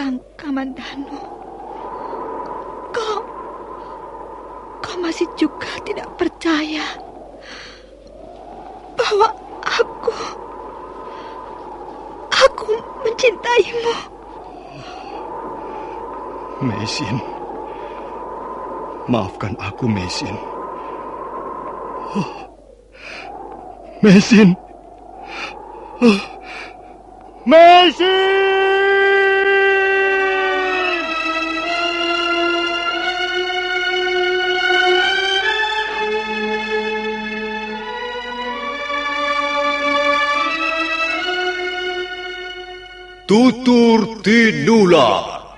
Kakang Kamandanu. Kau... Kau masih juga tidak percaya bahwa aku... Aku mencintaimu. Mesin. Maafkan aku, Mesin. Oh. Mesin. Oh. Mesin! Tutur Tinular.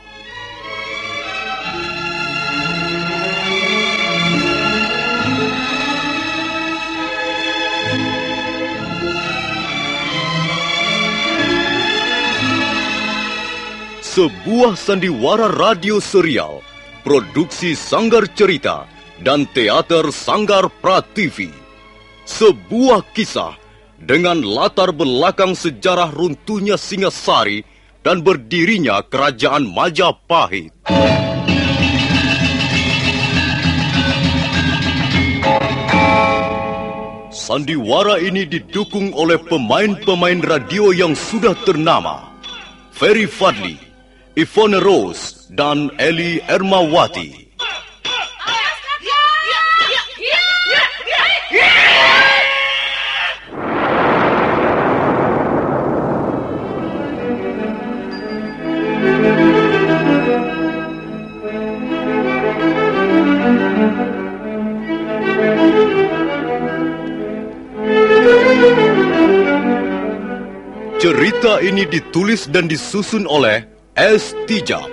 Sebuah sandiwara radio serial, produksi Sanggar Cerita dan Teater Sanggar Prativi. Sebuah kisah dengan latar belakang sejarah runtuhnya Singasari dan berdirinya Kerajaan Majapahit. Sandiwara ini didukung oleh pemain-pemain radio yang sudah ternama. Ferry Fadli, Ivone Rose, dan Eli Ermawati. Cerita ini ditulis dan disusun oleh S. Tijab.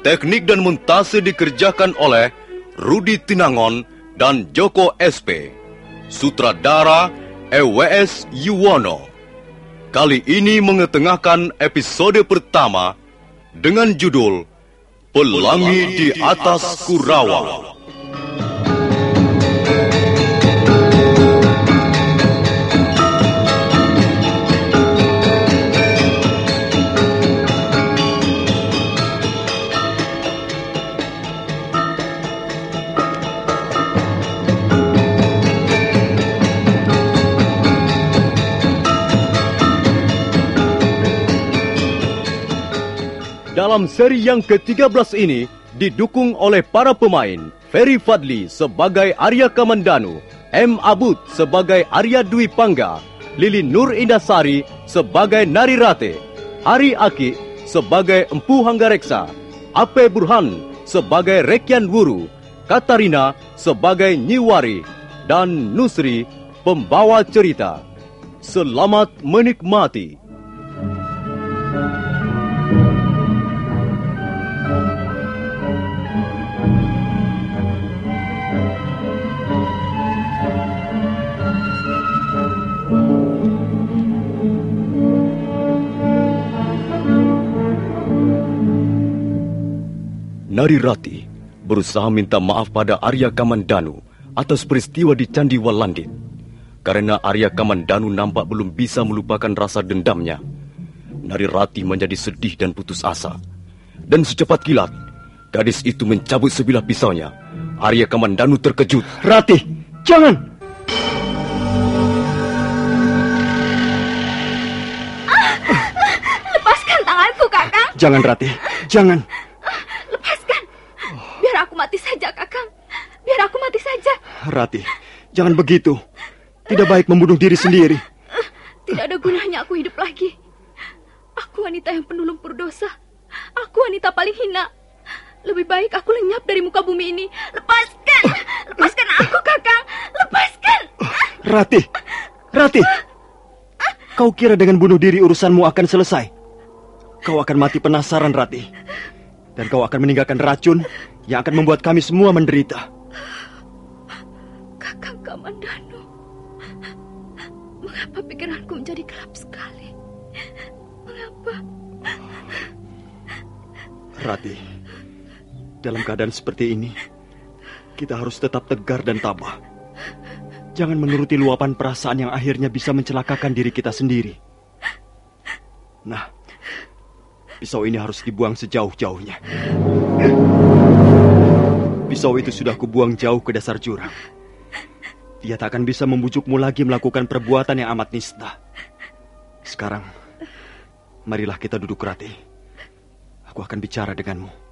Teknik dan montase dikerjakan oleh Rudi Tinangon dan Joko SP. Sutradara EWS Yuwono. Kali ini mengetengahkan episode pertama dengan judul Pelangi di atas Kurawa. Dalam seri yang ke-13 ini didukung oleh para pemain Ferry Fadli sebagai Arya Kamandanu, M. Abud sebagai Arya Dwi Pangga, Lili Nur Indasari sebagai Nari Rate, Ari Aki sebagai Empu Hanggareksa, Ape Burhan sebagai Rekyan Wuru, Katarina sebagai Nyiwari, dan Nusri pembawa cerita. Selamat menikmati. Nari Rati berusaha minta maaf pada Arya Kamandanu atas peristiwa di Candi Walandit. Karena Arya Kamandanu nampak belum bisa melupakan rasa dendamnya. Nari Rati menjadi sedih dan putus asa. Dan secepat kilat, gadis itu mencabut sebilah pisaunya. Arya Kamandanu terkejut. Rati, jangan! Lepaskan tanganku, Kakang. Jangan, Rati. Jangan. Lepaskan. Biar aku mati saja, Kakang. Biar aku mati saja. Rati, jangan begitu. Tidak baik membunuh diri sendiri. Tidak ada gunanya aku hidup lagi. Aku wanita yang penuh lumpur dosa. Aku wanita paling hina. Lebih baik aku lenyap dari muka bumi ini. Lepaskan! Lepaskan aku, Kakang! Lepaskan! Rati! Rati! Kau kira dengan bunuh diri urusanmu akan selesai? Kau akan mati penasaran, Rati. Dan kau akan meninggalkan racun yang akan membuat kami semua menderita. Kakang Kamandano, mengapa pikiranku menjadi gelap sekali? Mengapa? Rati, dalam keadaan seperti ini, kita harus tetap tegar dan tabah. Jangan menuruti luapan perasaan yang akhirnya bisa mencelakakan diri kita sendiri. Nah, pisau ini harus dibuang sejauh-jauhnya. Pisau itu sudah kubuang jauh ke dasar jurang. Dia tak akan bisa membujukmu lagi melakukan perbuatan yang amat nista. Sekarang, marilah kita duduk rati. Aku akan bicara denganmu.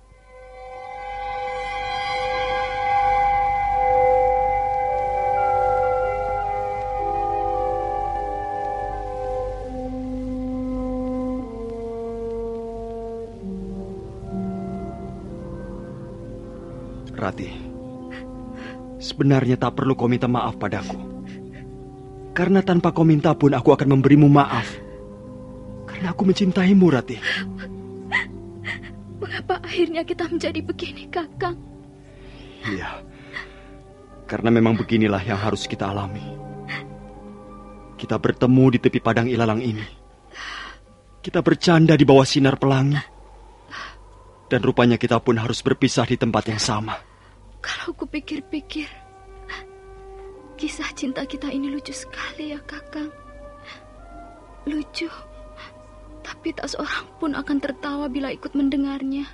Sebenarnya tak perlu kau minta maaf padaku. Karena tanpa kau minta pun aku akan memberimu maaf. Karena aku mencintaimu, Rati. Mengapa akhirnya kita menjadi begini, Kakang? Iya. Karena memang beginilah yang harus kita alami. Kita bertemu di tepi padang ilalang ini. Kita bercanda di bawah sinar pelangi. Dan rupanya kita pun harus berpisah di tempat yang sama. Kalau kupikir-pikir, kisah cinta kita ini lucu sekali ya kakang. Lucu, tapi tak seorang pun akan tertawa bila ikut mendengarnya.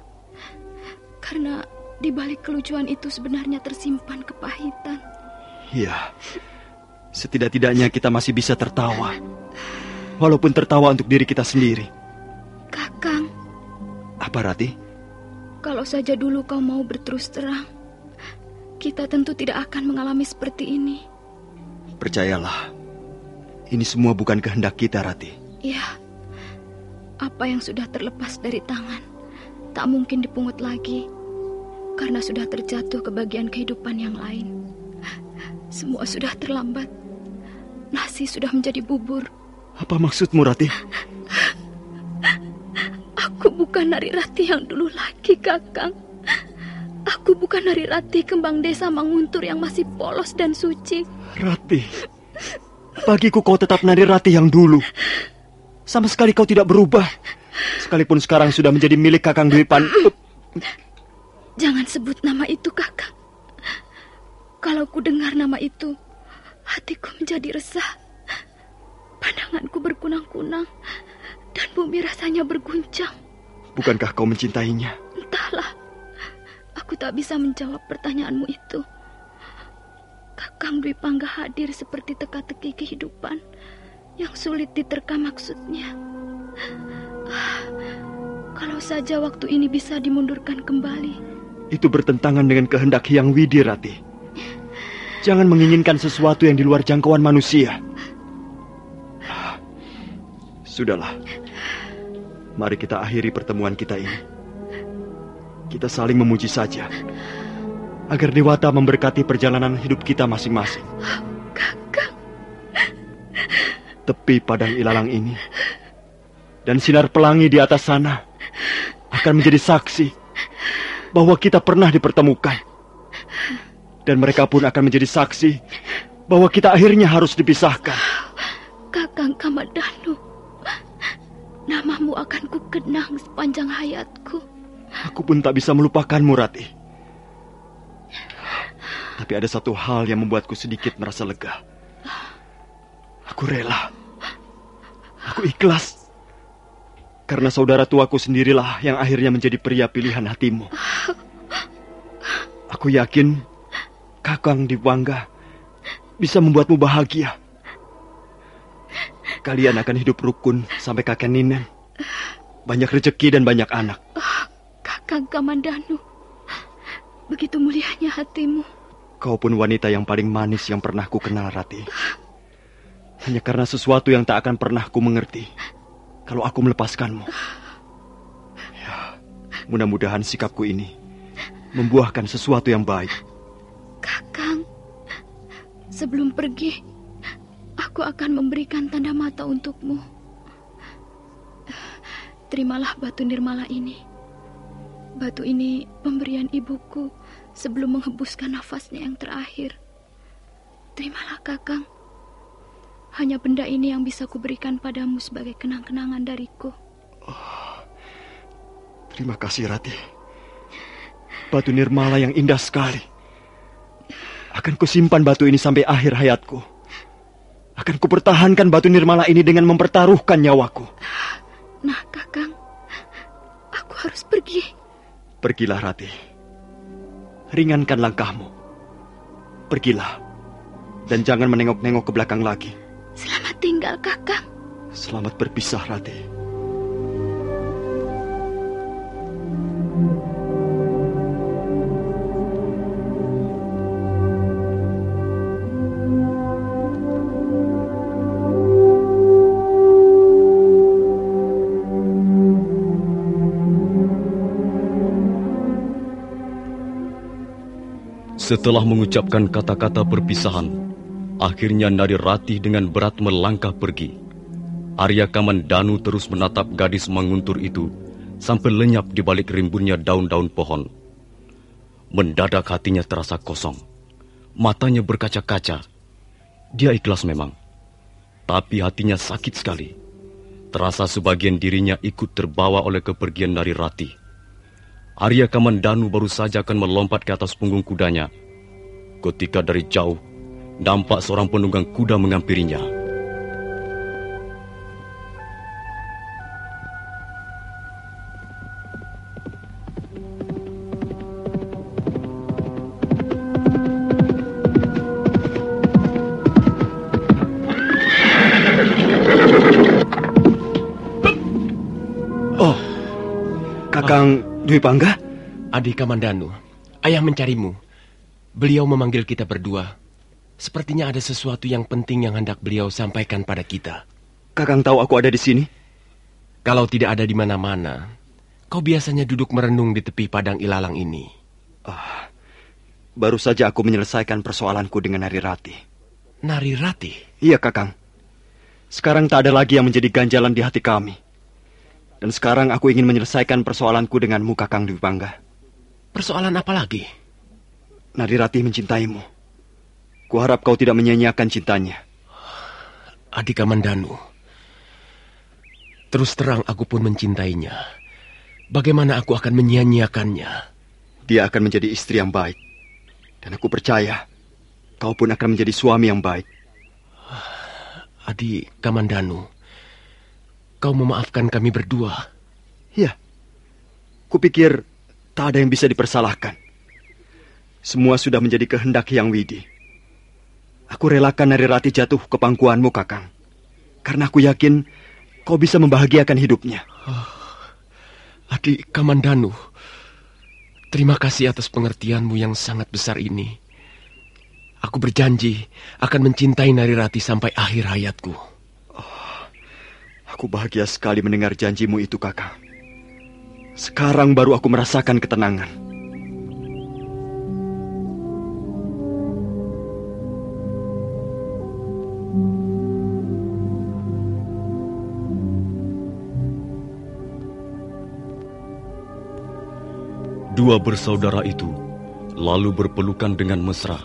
Karena di balik kelucuan itu sebenarnya tersimpan kepahitan. Iya, setidak-tidaknya kita masih bisa tertawa. Walaupun tertawa untuk diri kita sendiri. Kakang. Apa, Rati? Kalau saja dulu kau mau berterus terang, kita tentu tidak akan mengalami seperti ini. Percayalah, ini semua bukan kehendak kita, Rati. Ya, apa yang sudah terlepas dari tangan tak mungkin dipungut lagi karena sudah terjatuh ke bagian kehidupan yang lain. Semua sudah terlambat. Nasi sudah menjadi bubur. Apa maksudmu, Rati? Aku bukan Nari Rati yang dulu lagi, Kakang. Aku bukan dari Rati kembang desa Manguntur yang masih polos dan suci. Rati, bagiku kau tetap Nari Rati yang dulu. Sama sekali kau tidak berubah. Sekalipun sekarang sudah menjadi milik Kakang Dwi Pan. Jangan sebut nama itu, Kakang. Kalau ku dengar nama itu, hatiku menjadi resah. Pandanganku berkunang-kunang dan bumi rasanya berguncang. Bukankah kau mencintainya? Entahlah. Aku tak bisa menjawab pertanyaanmu itu. Kakang Dwi Pangga hadir seperti teka-teki kehidupan yang sulit diterka maksudnya. Kalau saja waktu ini bisa dimundurkan kembali. Itu bertentangan dengan kehendak Hyang Widi, Rati. Jangan menginginkan sesuatu yang di luar jangkauan manusia. Ah, sudahlah. Mari kita akhiri pertemuan kita ini. Kita saling memuji saja. Agar Dewata memberkati perjalanan hidup kita masing-masing. Kakak. Tepi padang ilalang ini. Dan sinar pelangi di atas sana akan menjadi saksi bahwa kita pernah dipertemukan. Dan mereka pun akan menjadi saksi bahwa kita akhirnya harus dipisahkan. Kakang Kamadanu, namamu akan kukenang sepanjang hayatku. Aku pun tak bisa melupakanmu, Rati. Tapi ada satu hal yang membuatku sedikit merasa lega. Aku rela. Aku ikhlas. Karena saudara tuaku sendirilah yang akhirnya menjadi pria pilihan hatimu. Aku yakin Kakang di Wangga bisa membuatmu bahagia. Kalian akan hidup rukun sampai kakek Ninen. Banyak rezeki dan banyak anak. Kang Kamandanu. Begitu mulianya hatimu. Kau pun wanita yang paling manis yang pernah ku kenal, Rati. Hanya karena sesuatu yang tak akan pernah ku mengerti. Kalau aku melepaskanmu. Ya, mudah-mudahan sikapku ini membuahkan sesuatu yang baik. Kakang, sebelum pergi, aku Aku akan memberikan tanda mata untukmu. Terimalah batu nirmala ini. Batu ini pemberian ibuku sebelum menghembuskan nafasnya yang terakhir. Terimalah kakang. Hanya benda ini yang bisa kuberikan padamu sebagai kenang-kenangan dariku. Oh, terima kasih Rati. Batu nirmala yang indah sekali. Akan kusimpan batu ini sampai akhir hayatku. Akan kupertahankan batu nirmala ini dengan mempertaruhkan nyawaku. Pergilah, Rati. Ringankan langkahmu. Pergilah. Dan jangan menengok-nengok ke belakang lagi. Selamat tinggal, Kakang. Selamat berpisah, Rati. Setelah mengucapkan kata-kata perpisahan, akhirnya Nari Rati dengan berat melangkah pergi. Arya Kamandanu terus menatap gadis menguntur itu sampai lenyap di balik rimbunnya daun-daun pohon. Mendadak hatinya terasa kosong. Matanya berkaca-kaca. Dia ikhlas memang. Tapi hatinya sakit sekali. Terasa sebagian dirinya ikut terbawa oleh kepergian Nari Rati. Arya Kamandanu baru saja akan melompat ke atas punggung kudanya. Ketika dari jauh, nampak seorang penunggang kuda mengampirinya. Dwi Pangga? Adi Kamandanu, ayah mencarimu. Beliau memanggil kita berdua. Sepertinya ada sesuatu yang penting yang hendak beliau sampaikan pada kita. Kakang tahu aku ada di sini? Kalau tidak ada di mana-mana, kau biasanya duduk merenung di tepi padang ilalang ini. Oh, baru saja aku menyelesaikan persoalanku dengan Nari Rati. Nari Rati? Iya, Kakang. Sekarang tak ada lagi yang menjadi ganjalan di hati kami. Dan sekarang aku ingin menyelesaikan persoalanku denganmu, Kakang Dwi Pangga. Persoalan apa lagi? Nadirati mencintaimu. Kuharap kau tidak menyanyiakan cintanya. Adik Kamandanu. Terus terang aku pun mencintainya. Bagaimana aku akan menyia-nyiakannya? Dia akan menjadi istri yang baik. Dan aku percaya kau pun akan menjadi suami yang baik. Adi Kamandanu. Kau memaafkan kami berdua. Ya. Kupikir tak ada yang bisa dipersalahkan. Semua sudah menjadi kehendak Yang Widi. Aku relakan Nari Rati jatuh ke pangkuanmu, Kakang. Karena aku yakin kau bisa membahagiakan hidupnya. Oh, adik Kamandanu, terima kasih atas pengertianmu yang sangat besar ini. Aku berjanji akan mencintai Nari Rati sampai akhir hayatku. Aku bahagia sekali mendengar janjimu itu, kakak. Sekarang baru aku merasakan ketenangan. Dua bersaudara itu lalu berpelukan dengan mesra.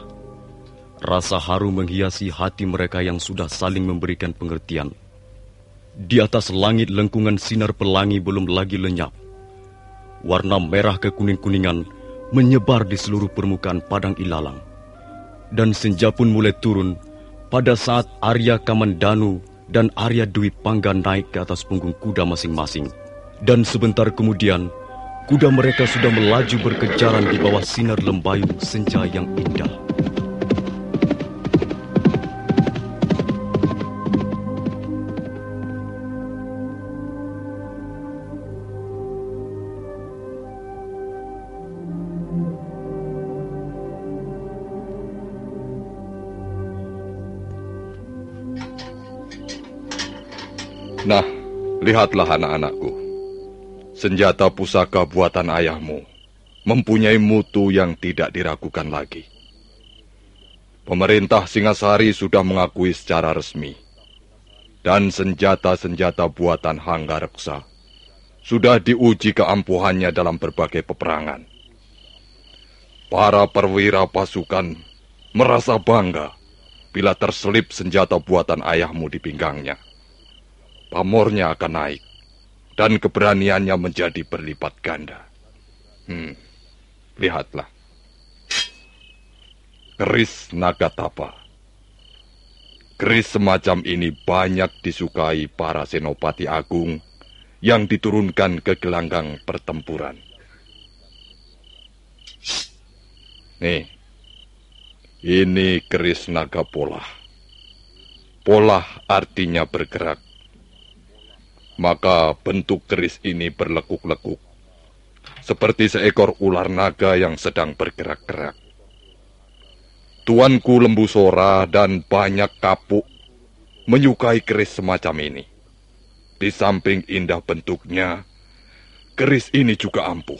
Rasa haru menghiasi hati mereka yang sudah saling memberikan pengertian. Di atas langit lengkungan sinar pelangi belum lagi lenyap. Warna merah kekuning-kuningan menyebar di seluruh permukaan padang ilalang. Dan senja pun mulai turun pada saat Arya Kamandanu dan Arya Dwi Pangga naik ke atas punggung kuda masing-masing. Dan sebentar kemudian, kuda mereka sudah melaju berkejaran di bawah sinar lembayu senja yang indah. Lihatlah anak-anakku. Senjata pusaka buatan ayahmu mempunyai mutu yang tidak diragukan lagi. pemerintah Singasari sudah mengakui secara resmi dan senjata-senjata buatan Hanggareksa sudah diuji keampuhannya dalam berbagai peperangan. Para perwira pasukan merasa bangga bila terselip senjata buatan ayahmu di pinggangnya. Pamornya akan naik dan keberaniannya menjadi berlipat ganda. Hmm, lihatlah. Keris Nagatapa. Keris semacam ini banyak disukai para senopati agung yang diturunkan ke gelanggang pertempuran. Nih, ini keris naga pola. Pola artinya bergerak. Maka bentuk keris ini berlekuk-lekuk. Seperti seekor ular naga yang sedang bergerak-gerak. Tuanku lembu sora dan banyak kapuk menyukai keris semacam ini. Di samping indah bentuknya, keris ini juga ampuh.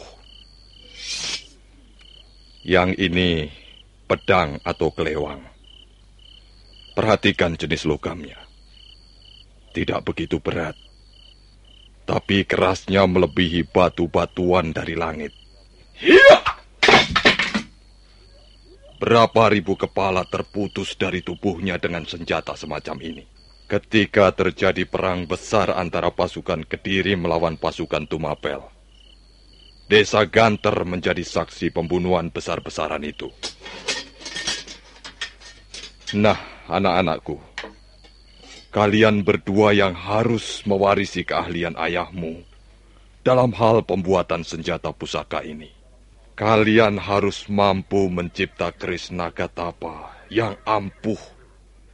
Yang ini pedang atau kelewang. Perhatikan jenis logamnya. Tidak begitu berat, tapi kerasnya melebihi batu-batuan dari langit. Berapa ribu kepala terputus dari tubuhnya dengan senjata semacam ini? ketika terjadi perang besar antara pasukan Kediri melawan pasukan Tumapel. Desa Ganter menjadi saksi pembunuhan besar-besaran itu. Nah, anak-anakku, kalian berdua yang harus mewarisi keahlian ayahmu dalam hal pembuatan senjata pusaka ini. Kalian harus mampu mencipta keris nagatapa yang ampuh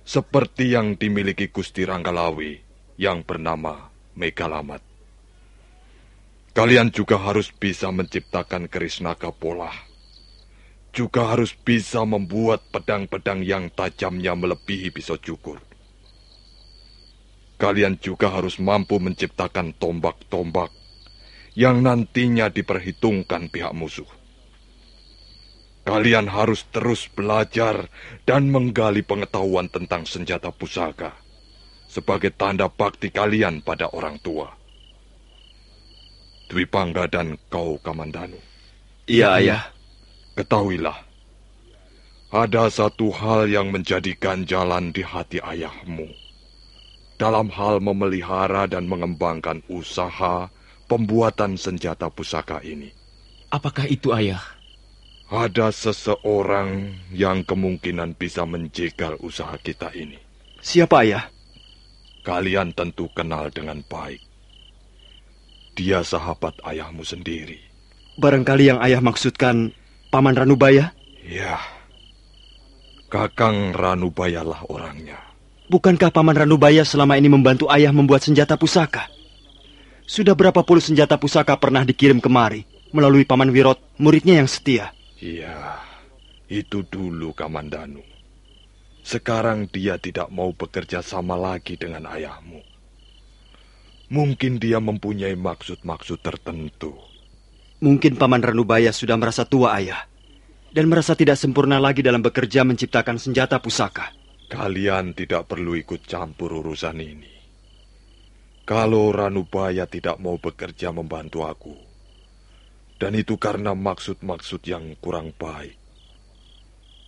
seperti yang dimiliki Gusti Ranggalawi yang bernama Megalamat. Kalian juga harus bisa menciptakan keris naga pola. Juga harus bisa membuat pedang-pedang yang tajamnya melebihi pisau cukur. Kalian juga harus mampu menciptakan tombak-tombak yang nantinya diperhitungkan pihak musuh. Kalian harus terus belajar dan menggali pengetahuan tentang senjata pusaka sebagai tanda bakti kalian pada orang tua. Dwi Pangga dan kau Kamandanu. Iya, ayah. Ketahuilah, ada satu hal yang menjadi ganjalan di hati ayahmu dalam hal memelihara dan mengembangkan usaha pembuatan senjata pusaka ini. Apakah itu ayah? Ada seseorang yang kemungkinan bisa menjegal usaha kita ini. Siapa ayah? Kalian tentu kenal dengan baik. Dia sahabat ayahmu sendiri. Barangkali yang ayah maksudkan Paman Ranubaya? Ya, Kakang Ranubaya lah orangnya. Bukankah Paman Ranubaya selama ini membantu ayah membuat senjata pusaka? Sudah berapa puluh senjata pusaka pernah dikirim kemari melalui Paman Wirot, muridnya yang setia. Iya, itu dulu Kamandanu. Sekarang dia tidak mau bekerja sama lagi dengan ayahmu. Mungkin dia mempunyai maksud-maksud tertentu. Mungkin Paman Ranubaya sudah merasa tua ayah. Dan merasa tidak sempurna lagi dalam bekerja menciptakan senjata pusaka. Kalian tidak perlu ikut campur urusan ini. Kalau Ranubaya tidak mau bekerja membantu aku, dan itu karena maksud-maksud yang kurang baik.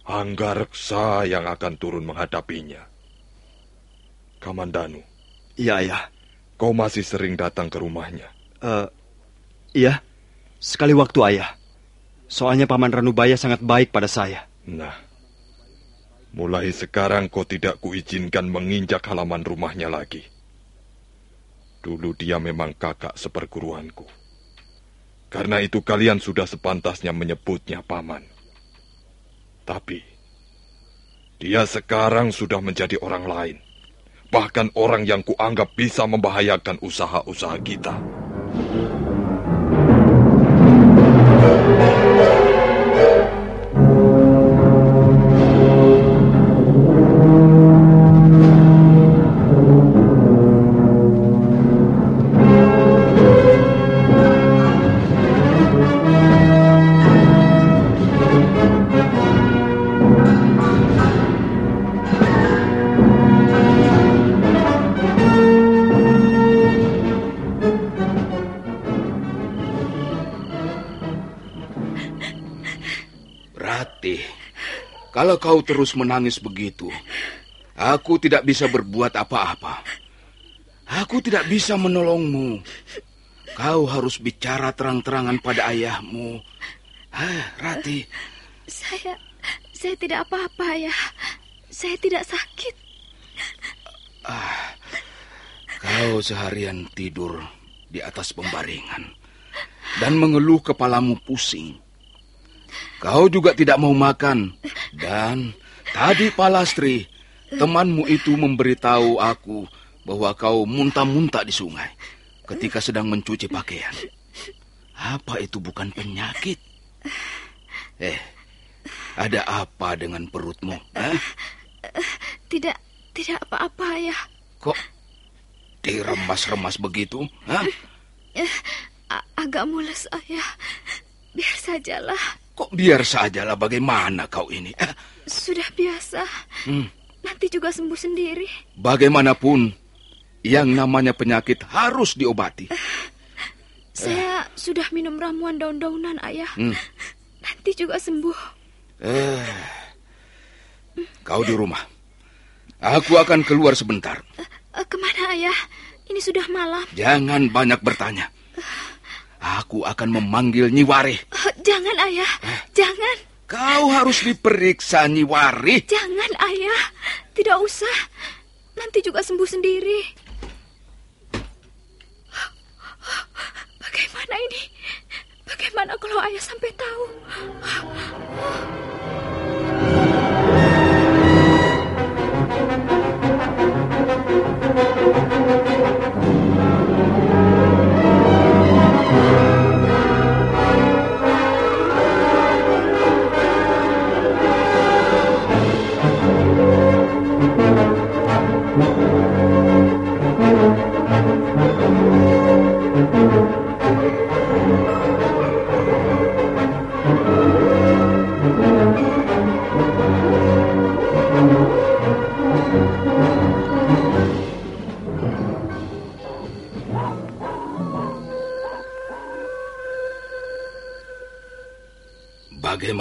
Anggareksa yang akan turun menghadapinya. Kamandanu. Iya, ayah. Kau masih sering datang ke rumahnya. Uh, iya, sekali waktu ayah. Soalnya Paman Ranubaya sangat baik pada saya. Nah, mulai sekarang kau tidak kuizinkan menginjak halaman rumahnya lagi. Dulu dia memang kakak seperguruanku. Karena itu kalian sudah sepantasnya menyebutnya paman. Tapi, dia sekarang sudah menjadi orang lain. Bahkan orang yang kuanggap bisa membahayakan usaha-usaha kita. Kalau kau terus menangis begitu, aku tidak bisa berbuat apa-apa. Aku tidak bisa menolongmu. Kau harus bicara terang-terangan pada ayahmu. Hah, Rati. Saya saya tidak apa-apa, ya. Saya tidak sakit. Ah, kau seharian tidur di atas pembaringan dan mengeluh kepalamu pusing. Kau juga tidak mau makan dan tadi Palastri, temanmu itu memberitahu aku bahwa kau muntah-muntah di sungai ketika sedang mencuci pakaian. Apa itu bukan penyakit? Eh, ada apa dengan perutmu? Eh? Tidak, tidak apa-apa ya. Kok diremas-remas begitu? Hah? agak mules ayah. Biar sajalah. Kok biar sajalah bagaimana kau ini? Eh? Sudah biasa. Hmm. Nanti juga sembuh sendiri. Bagaimanapun, yang namanya penyakit harus diobati. Uh, saya uh. sudah minum ramuan daun-daunan, Ayah. Hmm. Nanti juga sembuh. Eh, kau di rumah. Aku akan keluar sebentar. Uh, ke mana, Ayah? Ini sudah malam. Jangan banyak bertanya. Aku akan memanggil Nyiwari. Uh, jangan, Ayah. Uh. Jangan. Kau harus diperiksa, Nyiwari. Jangan, Ayah. Tidak usah. Nanti juga sembuh sendiri. Bagaimana ini? Bagaimana kalau ayah sampai tahu?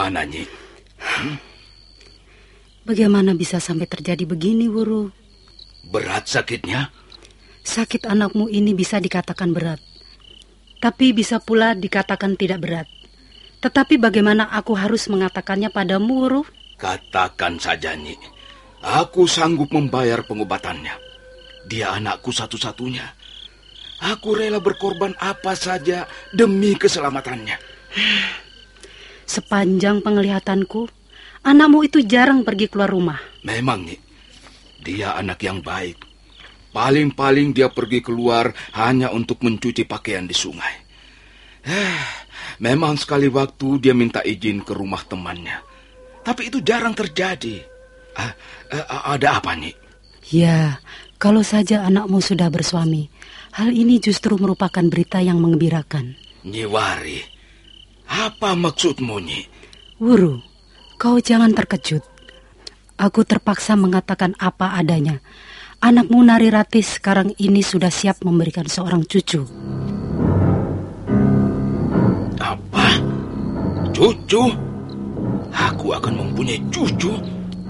Bagaimana, Nyi? Hmm? Bagaimana bisa sampai terjadi begini, Wuru? Berat sakitnya? Sakit anakmu ini bisa dikatakan berat. Tapi bisa pula dikatakan tidak berat. Tetapi bagaimana aku harus mengatakannya padamu, Wuru? Katakan saja, Nyi. Aku sanggup membayar pengobatannya. Dia anakku satu-satunya. Aku rela berkorban apa saja demi keselamatannya. Sepanjang penglihatanku, anakmu itu jarang pergi keluar rumah. Memang, nih, dia anak yang baik. Paling-paling dia pergi keluar hanya untuk mencuci pakaian di sungai. Eh, memang sekali waktu dia minta izin ke rumah temannya. Tapi itu jarang terjadi. Ah, eh, ada apa, nih? Ya, kalau saja anakmu sudah bersuami, hal ini justru merupakan berita yang mengembirakan. Nyiwari, apa maksudmu, Nyi? Wuru, kau jangan terkejut. Aku terpaksa mengatakan apa adanya. Anakmu Nari Ratis sekarang ini sudah siap memberikan seorang cucu. Apa? Cucu? Aku akan mempunyai cucu?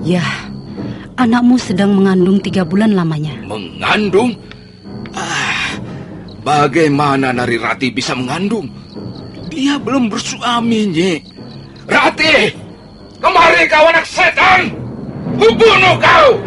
Ya, anakmu sedang mengandung tiga bulan lamanya. Mengandung? Ah, bagaimana Nari Rati bisa mengandung? Dia belum bersuami, Nyi. Rati! Kemari kau anak setan! Kubunuh kau!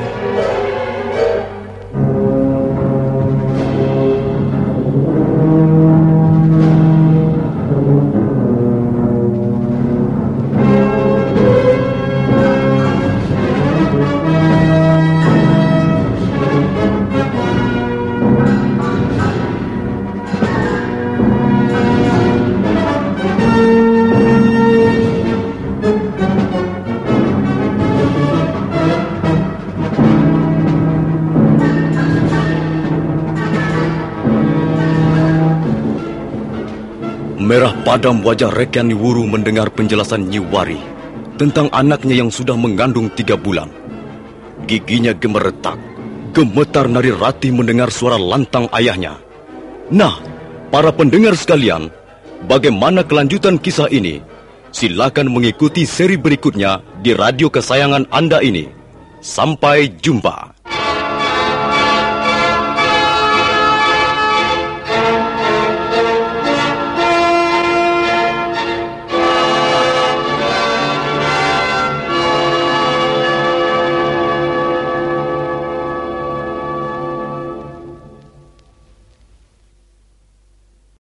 Merah padam wajah Rekyani Wuru mendengar penjelasan Nyiwari tentang anaknya yang sudah mengandung tiga bulan. Giginya gemeretak, gemetar nari rati mendengar suara lantang ayahnya. Nah, para pendengar sekalian, bagaimana kelanjutan kisah ini? Silakan mengikuti seri berikutnya di radio kesayangan Anda ini. Sampai jumpa.